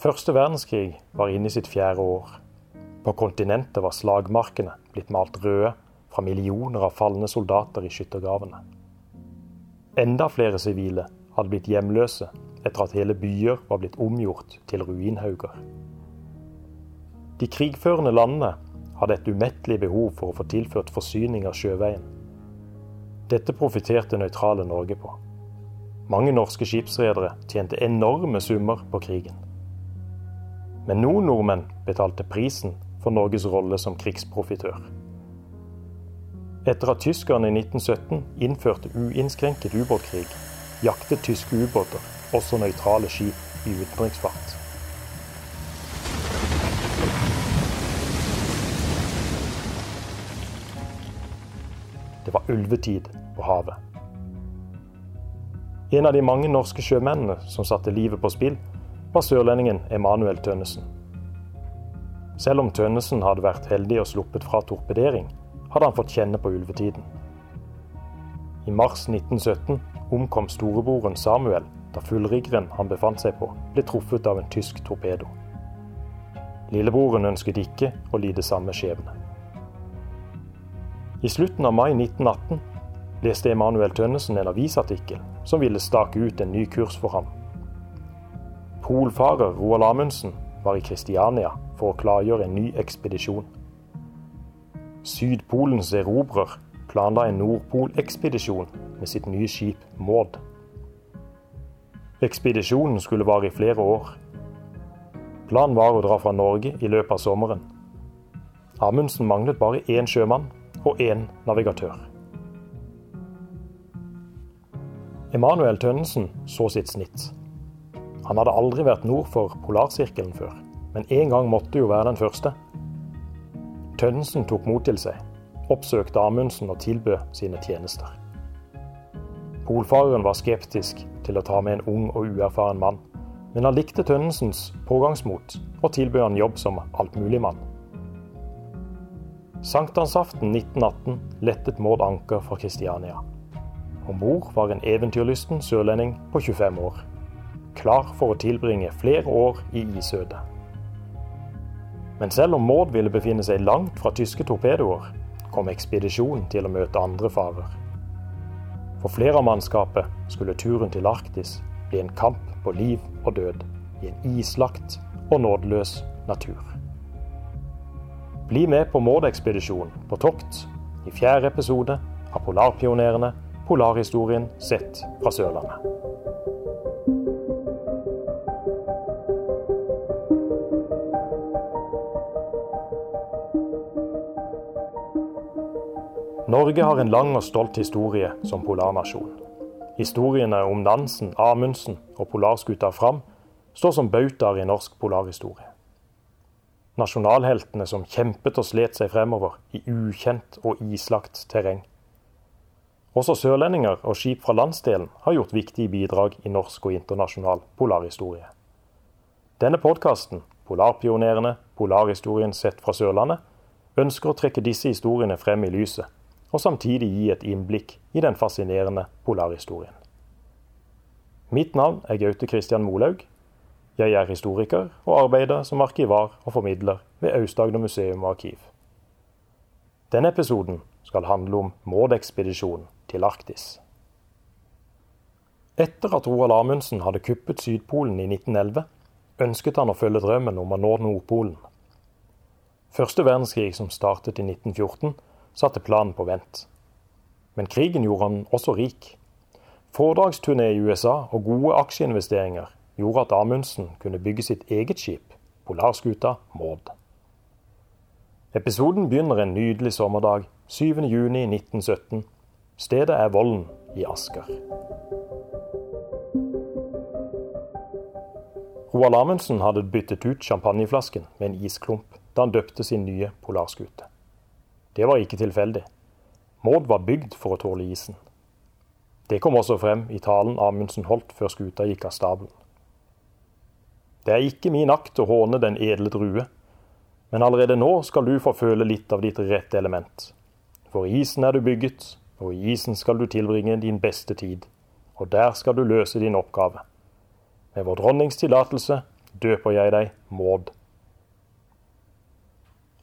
Første verdenskrig var inne i sitt fjerde år. På kontinentet var slagmarkene blitt malt røde fra millioner av falne soldater i skyttergravene. Enda flere sivile hadde blitt hjemløse etter at hele byer var blitt omgjort til ruinhauger. De krigførende landene hadde et umettelig behov for å få tilført forsyninger sjøveien. Dette profiterte nøytrale Norge på. Mange norske skipsredere tjente enorme summer på krigen. Men noen nordmenn betalte prisen for Norges rolle som krigsprofitør. Etter at tyskerne i 1917 innførte uinnskrenket ubåtkrig, jaktet tyske ubåter også nøytrale skip i utenriksfart. Det var ulvetid på havet. En av de mange norske sjømennene som satte livet på spill, var sørlendingen Emanuel Tønnesen. Selv om Tønnesen hadde vært heldig og sluppet fra torpedering, hadde han fått kjenne på ulvetiden. I mars 1917 omkom storebroren Samuel da fullriggeren han befant seg på, ble truffet av en tysk torpedo. Lillebroren ønsket ikke å lide samme skjebne. I slutten av mai 1918 leste Emanuel Tønnesen en avisartikkel som ville stake ut en ny kurs for ham. Polfarer Roald Amundsen var i Kristiania for å klargjøre en ny ekspedisjon. Sydpolens erobrer planla en Nordpolekspedisjon med sitt nye skip Maud. Ekspedisjonen skulle vare i flere år. Planen var å dra fra Norge i løpet av sommeren. Amundsen manglet bare én sjømann og én navigatør. Emanuel Tønnesen så sitt snitt. Han hadde aldri vært nord for polarsirkelen før, men en gang måtte jo være den første. Tønnesen tok mot til seg, oppsøkte Amundsen og tilbød sine tjenester. Polfareren var skeptisk til å ta med en ung og uerfaren mann, men han likte Tønnesens pågangsmot og tilbød han jobb som altmuligmann. Sankthansaften 1918 lettet Maud anker fra Kristiania. Om bord var en eventyrlysten sørlending på 25 år, klar for å tilbringe flere år i isødet. Men selv om Maud ville befinne seg langt fra tyske torpedoer, kom ekspedisjonen til å møte andre farer. For flere av mannskapet skulle turen til Arktis bli en kamp på liv og død i en islagt og nådeløs natur. Bli med på Maud-ekspedisjonen på tokt i fjerde episode av Polarpionerene polarhistorien sett fra Sørlandet. Norge har en lang og stolt historie som polarnasjon. Historiene om Nansen, Amundsen og polarskuta Fram står som bautaer i norsk polarhistorie. Nasjonalheltene som kjempet og slet seg fremover i ukjent og islagt terreng. Også sørlendinger og skip fra landsdelen har gjort viktige bidrag i norsk og internasjonal polarhistorie. Denne podkasten, 'Polarpionerene polarhistorien sett fra Sørlandet', ønsker å trekke disse historiene frem i lyset og samtidig gi et innblikk i den fascinerende polarhistorien. Mitt navn er Gaute Christian Molaug. Jeg er historiker og arbeider som arkivar og formidler ved Aust-Agder museum og arkiv. Denne episoden skal handle om Maud-ekspedisjonen til Arktis. Etter at Roald Amundsen hadde kuppet Sydpolen i 1911, ønsket han å følge drømmen om å nå Nordpolen. Første verdenskrig, som startet i 1914, satte planen på vent. Men krigen gjorde han også rik. Foredragsturné i USA og gode aksjeinvesteringer gjorde at Amundsen kunne bygge sitt eget skip, polarskuta Maud. Episoden begynner en nydelig sommerdag 7.6.1917. Stedet er Vollen i Asker. Roald Amundsen hadde byttet ut champagneflasken med en isklump da han døpte sin nye polarskute. Det var ikke tilfeldig. Maud var bygd for å tåle isen. Det kom også frem i talen Amundsen holdt før skuta gikk av stabelen. Det er ikke min akt å håne den edle drue, men allerede nå skal du få føle litt av ditt rette element. For isen er du bygget, og i isen skal du tilbringe din beste tid, og der skal du løse din oppgave. Med vår dronnings tillatelse døper jeg deg Maud.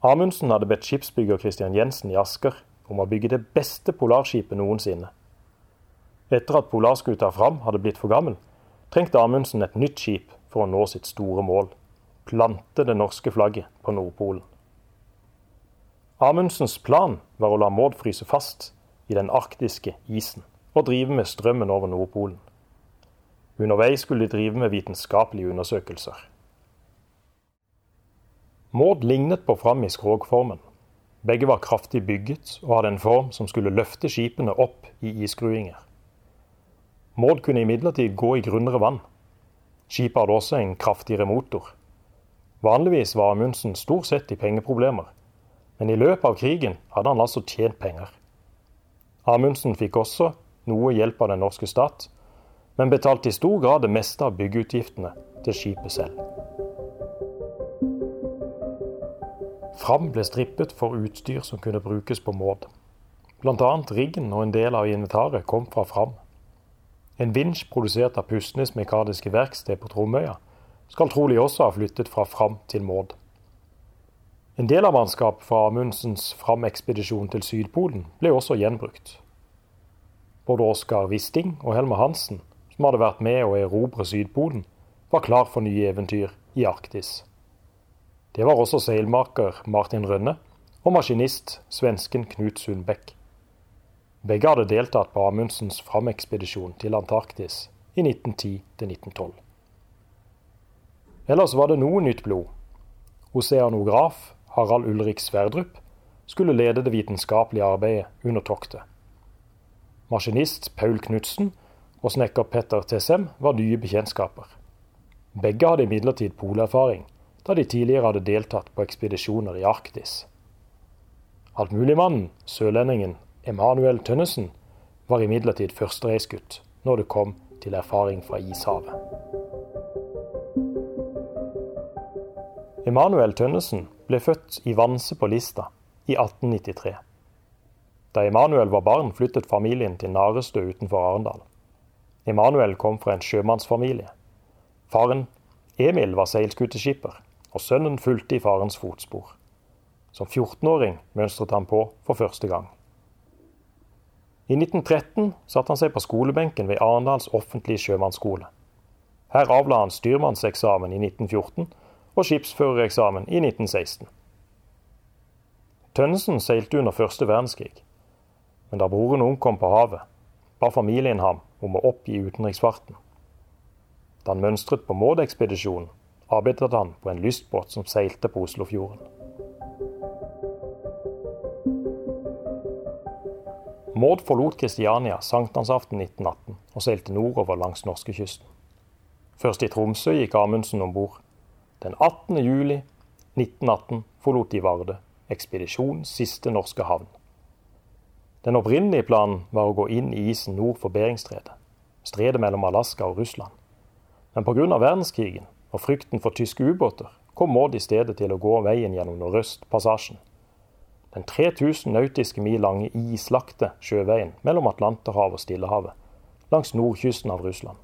Amundsen hadde bedt skipsbygger Christian Jensen i Asker om å bygge det beste polarskipet noensinne. Etter at polarskuta Fram hadde blitt for gammel, trengte Amundsen et nytt skip for å nå sitt store mål plante det norske flagget på Nordpolen. Amundsens plan var å la Maud fryse fast i den arktiske isen og drive med strømmen over Nordpolen. Underveis skulle de drive med vitenskapelige undersøkelser. Maud lignet på Fram i skrogformen. Begge var kraftig bygget og hadde en form som skulle løfte skipene opp i isskruinger. Maud kunne imidlertid gå i grunnere vann. Skipet hadde også en kraftigere motor. Vanligvis var Amundsen stort sett i pengeproblemer, men i løpet av krigen hadde han altså tjent penger. Amundsen fikk også noe hjelp av den norske stat, men betalte i stor grad det meste av byggeutgiftene til skipet selv. Fram ble strippet for utstyr som kunne brukes på Maud. Bl.a. riggen og en del av inventaret kom fra Fram. En vinsj produsert av Pustnes Mekaniske Verksted på Tromøya skal trolig også ha flyttet fra Fram til Maud. En del av mannskap fra Amundsens Fram-ekspedisjon til Sydpolen ble også gjenbrukt. Både Oskar Wisting og Helmer Hansen, som hadde vært med å erobre Sydpolen, var klar for nye eventyr i Arktis. Det var også seilmaker Martin Rønne og maskinist svensken Knut Sundbekk. Begge hadde deltatt på Amundsens Fram-ekspedisjon til Antarktis i 1910 1912. Ellers var det noe nytt blod. Oseanograf Harald Ulrik Sverdrup skulle lede det vitenskapelige arbeidet under toktet. Maskinist Paul Knutsen og snekker Petter Tessem var nye bekjentskaper. Begge hadde imidlertid polerfaring, da de tidligere hadde deltatt på ekspedisjoner i Arktis. Altmuligmannen, sørlendingen Emanuel Tønnesen, var imidlertid førstereisgutt når det kom til erfaring fra ishavet. Emanuel Tønnesen ble født i Vanse på Lista i 1893. Da Emanuel var barn, flyttet familien til Narestø utenfor Arendal. Emanuel kom fra en sjømannsfamilie. Faren Emil var seilskuteskipper, og sønnen fulgte i farens fotspor. Som 14-åring mønstret han på for første gang. I 1913 satte han seg på skolebenken ved Arendals offentlige sjømannsskole. Her avla han styrmannseksamen i 1914 og skipsførereksamen i 1916. Tønnesen seilte under første verdenskrig, men da broren omkom på havet, ba familien ham om å oppgi utenriksfarten. Da han mønstret på Maud-ekspedisjonen, arbeidet han på en lystbåt som seilte på Oslofjorden. Maud forlot Kristiania sankthansaften 1918 og seilte nordover langs norskekysten. Først i Tromsø gikk Amundsen om bord. Den 18. juli 1918 forlot de Varde, ekspedisjonens siste norske havn. Den opprinnelige planen var å gå inn i isen nord for Beringstredet, stredet mellom Alaska og Russland. Men pga. verdenskrigen og frykten for tyske ubåter kom Maud i stedet til å gå veien gjennom Nordøstpassasjen. Den 3000 nautiske mil lange islagte sjøveien mellom Atlanterhavet og Stillehavet, langs nordkysten av Russland.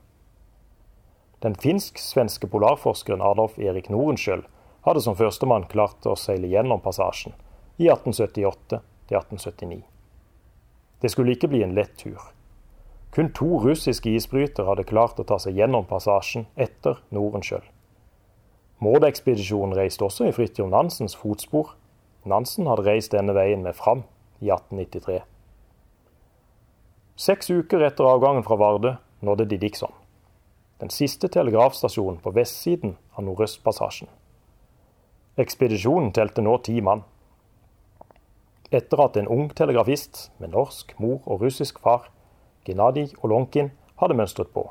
Den finsk-svenske polarforskeren Adolf Erik Norenskjøl hadde som førstemann klart å seile gjennom passasjen i 1878-1879. Det skulle ikke bli en lett tur. Kun to russiske isbrytere hadde klart å ta seg gjennom passasjen etter Nordenskjøld. Mårdekspedisjonen reiste også i Fridtjof Nansens fotspor. Nansen hadde reist denne veien med Fram i 1893. Seks uker etter avgangen fra Vardø nådde de Dixon den siste telegrafstasjonen på vestsiden av Nordøstpassasjen. Ekspedisjonen telte nå ti mann. Etter at en ung telegrafist med norsk mor og russisk far, Gennadij Olonkin, hadde mønstret på.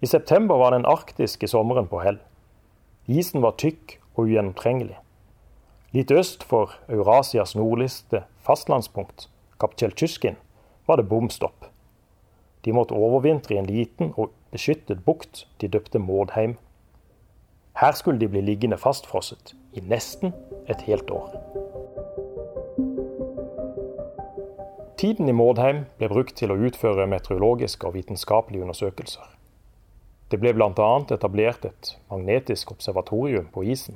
I september var den arktiske sommeren på hell. Isen var tykk og ugjennomtrengelig. Litt øst for Eurasias nordligste fastlandspunkt, Kaptjeltyskin, var det bom stopp. De måtte overvintre i en liten og beskyttet bukt de døpte Mårdheim. Her skulle de bli liggende fastfrosset i nesten et helt år. Tiden i Mårdheim ble brukt til å utføre meteorologiske og vitenskapelige undersøkelser. Det ble bl.a. etablert et magnetisk observatorium på isen.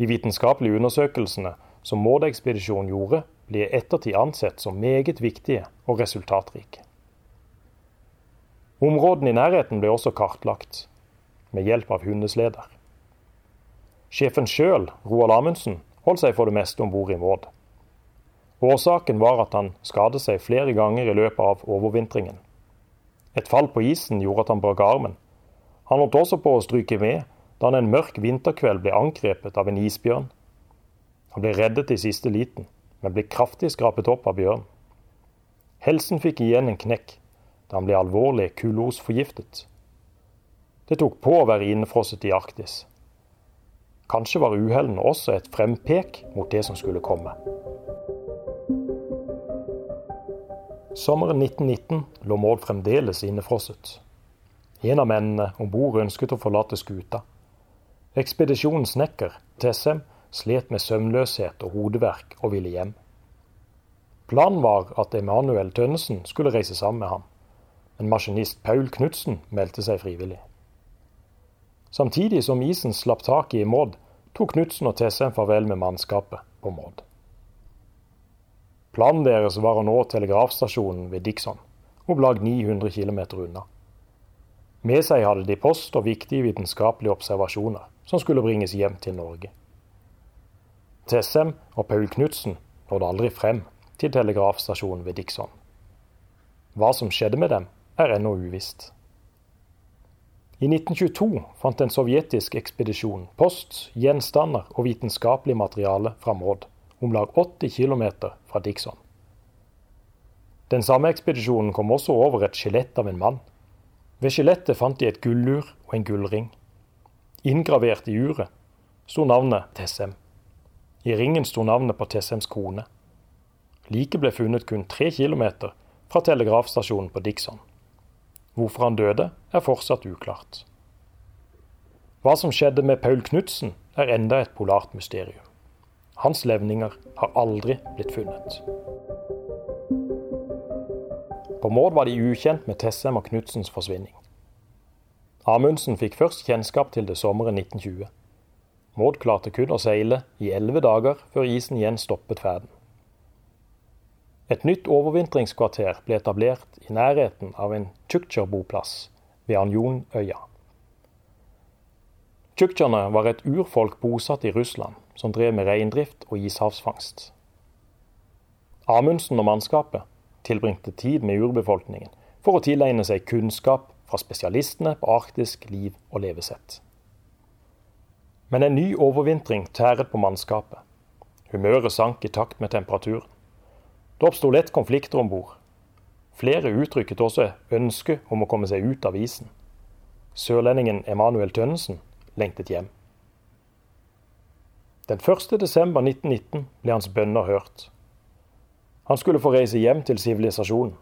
De vitenskapelige undersøkelsene som Maud-ekspedisjonen gjorde, ble i ettertid ansett som meget viktige og resultatrike. Områdene i nærheten ble også kartlagt, med hjelp av hundesleder. Sjefen sjøl, Roald Amundsen, holdt seg for det meste om bord i Maud. Årsaken var at han skadet seg flere ganger i løpet av overvintringen. Et fall på isen gjorde at han brakk armen. Han holdt også på å stryke med da han en mørk vinterkveld ble angrepet av en isbjørn. Han ble reddet i siste liten, men ble kraftig skrapet opp av bjørnen. Helsen fikk igjen en knekk da han ble alvorlig kulosforgiftet. Det tok på å være innefrosset i Arktis. Kanskje var uhellene også et frempek mot det som skulle komme. Sommeren 1919 lå Maud fremdeles innefrosset. En av mennene om bord ønsket å forlate skuta. Ekspedisjonens snekker, Tessem, slet med søvnløshet og hodeverk og ville hjem. Planen var at Emanuel Tønnesen skulle reise sammen med ham, men maskinist Paul Knutsen meldte seg frivillig. Samtidig som isen slapp taket i Maud, tok Knutsen og Tessem farvel med mannskapet på Maud. Planen deres var å nå telegrafstasjonen ved Dixon, om lag 900 km unna. Med seg hadde de post og viktige vitenskapelige observasjoner som skulle bringes hjem til Norge. Tessem og Paul Knutsen nådde aldri frem til telegrafstasjonen ved Dixon. Hva som skjedde med dem, er ennå uvisst. I 1922 fant en sovjetisk ekspedisjon post, gjenstander og vitenskapelig materiale fra Maud om lag 80 km fra Dixon. Den samme ekspedisjonen kom også over et skjelett av en mann. Ved skjelettet fant de et gullur og en gullring. Inngravert i uret sto navnet Tessem. I ringen sto navnet på Tessems kone. Liket ble funnet kun tre kilometer fra telegrafstasjonen på Dixon. Hvorfor han døde, er fortsatt uklart. Hva som skjedde med Paul Knutsen, er enda et polart mysterium. Hans levninger har aldri blitt funnet. På Mård var de ukjent med Tessem og Knutsens forsvinning. Amundsen fikk først kjennskap til det sommeren 1920. Maud klarte kun å seile i elleve dager før isen igjen stoppet ferden. Et nytt overvintringskvarter ble etablert i nærheten av en tsjuksjer-boplass ved Anjonøya. Tsjuksjerne var et urfolk bosatt i Russland som drev med reindrift og ishavsfangst. Amundsen og mannskapet tilbringte tid med urbefolkningen for å tilegne seg kunnskap fra spesialistene på arktisk liv og levesett. Men en ny overvintring tæret på mannskapet. Humøret sank i takt med temperaturen. Det oppsto lett konflikter om bord. Flere uttrykket også ønske om å komme seg ut av isen. Sørlendingen Emanuel Tønnesen lengtet hjem. Den 1. desember 1919 ble hans bønner hørt. Han skulle få reise hjem til sivilisasjonen.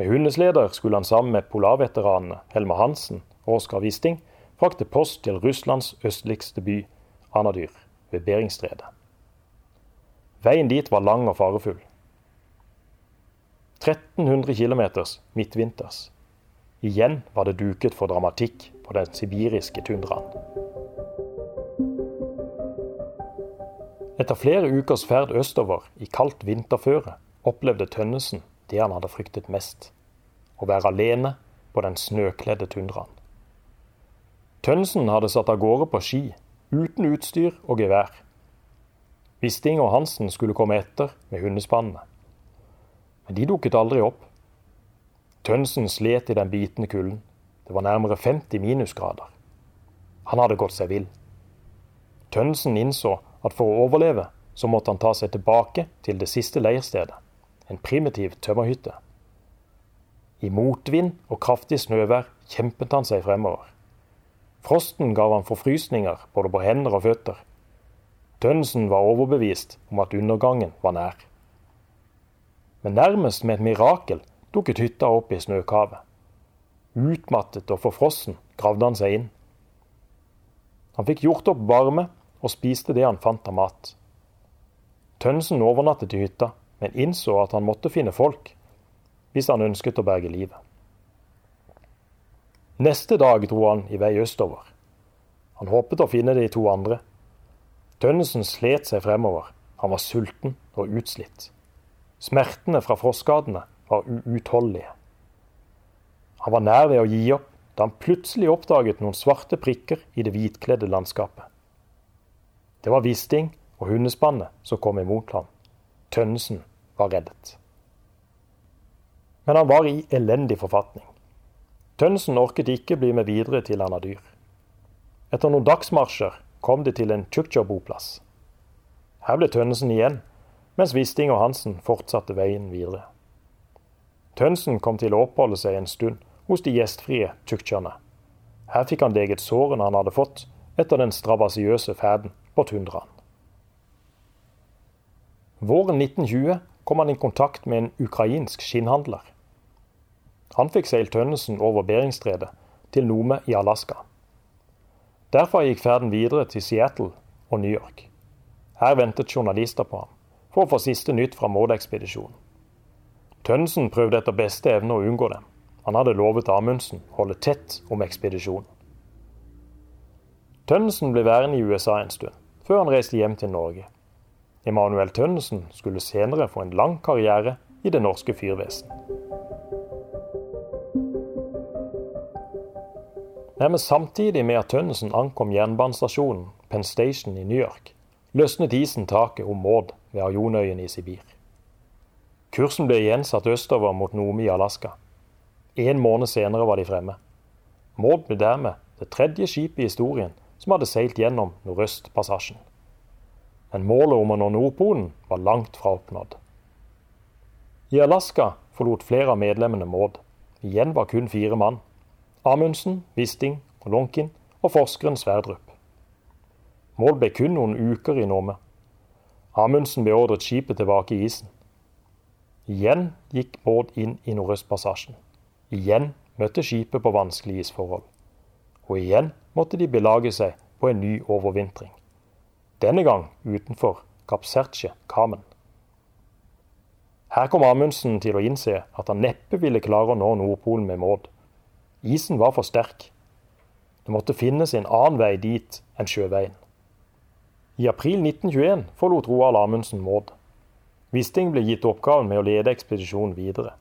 Med hundesleder skulle han sammen med polarveteranene Helmer Hansen og Oskar Wisting frakte post til Russlands østligste by, Anadyr, ved Beringstredet. Veien dit var lang og farefull. 1300 km midtvinters. Igjen var det duket for dramatikk på den sibiriske tundraen. Etter flere ukers ferd østover i kaldt vinterføre opplevde Tønnesen det han hadde fryktet mest å være alene på den snøkledde tundraen. Tønnesen hadde satt av gårde på ski, uten utstyr og gevær. Wisting og Hansen skulle komme etter med hundespannene. Men de dukket aldri opp. Tønnesen slet i den bitende kulden. Det var nærmere 50 minusgrader. Han hadde gått seg vill. Tønnesen innså at for å overleve så måtte han ta seg tilbake til det siste leirstedet, en primitiv tømmerhytte. I motvind og kraftig snøvær kjempet han seg fremover. Frosten gav han forfrysninger både på hender og føtter. Tønnesen var overbevist om at undergangen var nær. Men nærmest med et mirakel dukket hytta opp i snøkavet. Utmattet og forfrossen gravde han seg inn. Han fikk gjort opp varme og spiste det han fant av mat. Tønnesen overnattet i hytta, men innså at han måtte finne folk hvis han ønsket å berge livet. Neste dag dro han i vei østover. Han håpet å finne de to andre. Tønnesen slet seg fremover. Han var sulten og utslitt. Smertene fra frostskadene var uutholdelige. Han var nær ved å gi opp da han plutselig oppdaget noen svarte prikker i det hvitkledde landskapet. Det var Wisting og hundespannet som kom imot ham. Tønnesen var reddet. Men han var i elendig forfatning. Tønnesen orket ikke bli med videre til Anadyr. Etter noen dagsmarsjer kom de til en Tjuktjor-boplass. Her ble Tønnesen igjen, mens Wisting og Hansen fortsatte veien videre. Tønnesen kom til å oppholde seg en stund hos de gjestfrie tjuktjerne. Her fikk han leget sårene han hadde fått etter den strabasiøse ferden på tundraen. Våren 1920 kom han i kontakt med en ukrainsk skinnhandler. Han fikk seilt Tønnesen over Beringstredet til Nome i Alaska. Derfra gikk ferden videre til Seattle og New York. Her ventet journalister på ham for å få siste nytt fra Maud-ekspedisjonen. Tønnesen prøvde etter beste evne å unngå dem. Han hadde lovet Amundsen å holde tett om ekspedisjonen. Tønnesen ble værende i USA en stund, før han reiste hjem til Norge. Emanuel Tønnesen skulle senere få en lang karriere i det norske fyrvesen. Nærmest samtidig med at Tønnesen ankom jernbanestasjonen Penn Station i New York, løsnet isen taket om Maud ved Arjonøyen i Sibir. Kursen ble igjen satt østover mot Nomi i Alaska. En måned senere var de fremme. Maud ble dermed det tredje skipet i historien som hadde seilt gjennom Nordøstpassasjen men målet om å nå Nordpolen var langt fra oppnådd. I Alaska forlot flere av medlemmene Maud. Igjen var kun fire mann. Amundsen, Wisting Lonkin og forskeren Sverdrup. Maud ble kun noen uker i Nome. Amundsen beordret skipet tilbake i isen. Igjen gikk Maud inn i Nordøstpassasjen. Igjen møtte skipet på vanskelige isforhold. Og igjen måtte de belage seg på en ny overvintring denne gang utenfor Kapsertsje Kamen. Her kom Amundsen til å innse at han neppe ville klare å nå Nordpolen med Maud. Isen var for sterk. Det måtte finnes en annen vei dit enn sjøveien. I april 1921 forlot Roald Amundsen Maud. Wisting ble gitt oppgaven med å lede ekspedisjonen videre.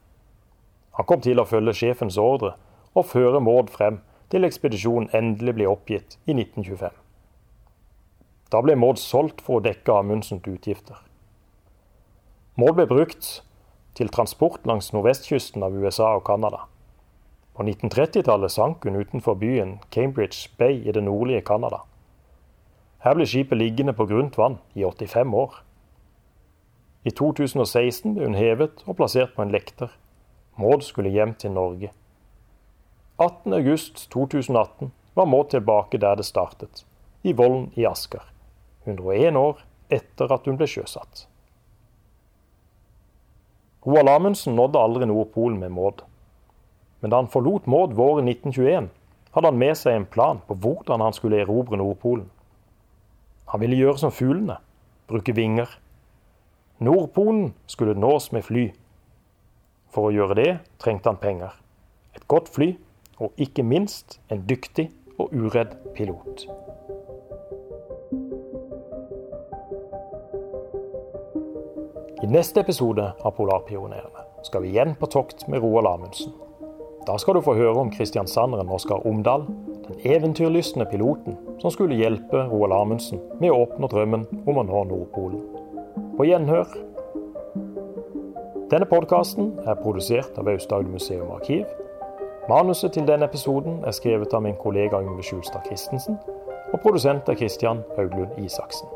Han kom til å følge sjefens ordre og føre Maud frem til ekspedisjonen endelig ble oppgitt i 1925. Da ble Maud solgt for å dekke Amundsens utgifter. Maud ble brukt til transport langs nordvestkysten av USA og Canada. På 1930-tallet sank hun utenfor byen Cambridge Bay i det nordlige Canada. Her ble skipet liggende på grunt vann i 85 år. I 2016 ble hun hevet og plassert på en lekter. Maud skulle hjem til Norge. 18.8.2018 var Maud tilbake der det startet, i Vollen i Asker. 101 år etter at hun ble sjøsatt. Roald Amundsen nådde aldri Nordpolen med Maud. Men da han forlot Maud våren 1921, hadde han med seg en plan på hvordan han skulle erobre Nordpolen. Han ville gjøre som fuglene, bruke vinger. Nordpolen skulle nås med fly. For å gjøre det trengte han penger. Et godt fly, og ikke minst en dyktig og uredd pilot. I neste episode av Polarpionerene skal vi igjen på tokt med Roald Amundsen. Da skal du få høre om kristiansanderen Oskar Omdal, den eventyrlystne piloten som skulle hjelpe Roald Amundsen med å oppnå drømmen om å nå Nordpolen. På gjenhør. Denne podkasten er produsert av Aust-Agder museum arkiv. Manuset til denne episoden er skrevet av min kollega Yngve Skjulstad Christensen, og produsent er Christian Hauglund Isaksen.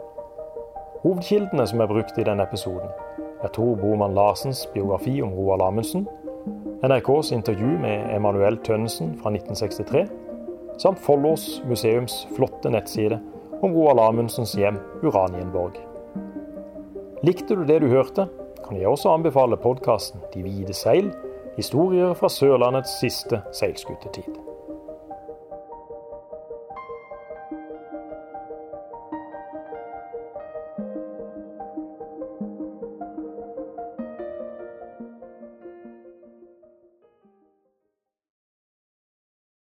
Hovedkildene som er brukt i denne episoden, er Tor Boman Larsens biografi om Roald Amundsen, NRKs intervju med Emanuel Tønnesen fra 1963, samt Follås museums flotte nettside om Roald Amundsens hjem Uranienborg. Likte du det du hørte, kan jeg også anbefale podkasten De hvite seil historier fra Sørlandets siste seilskutetid.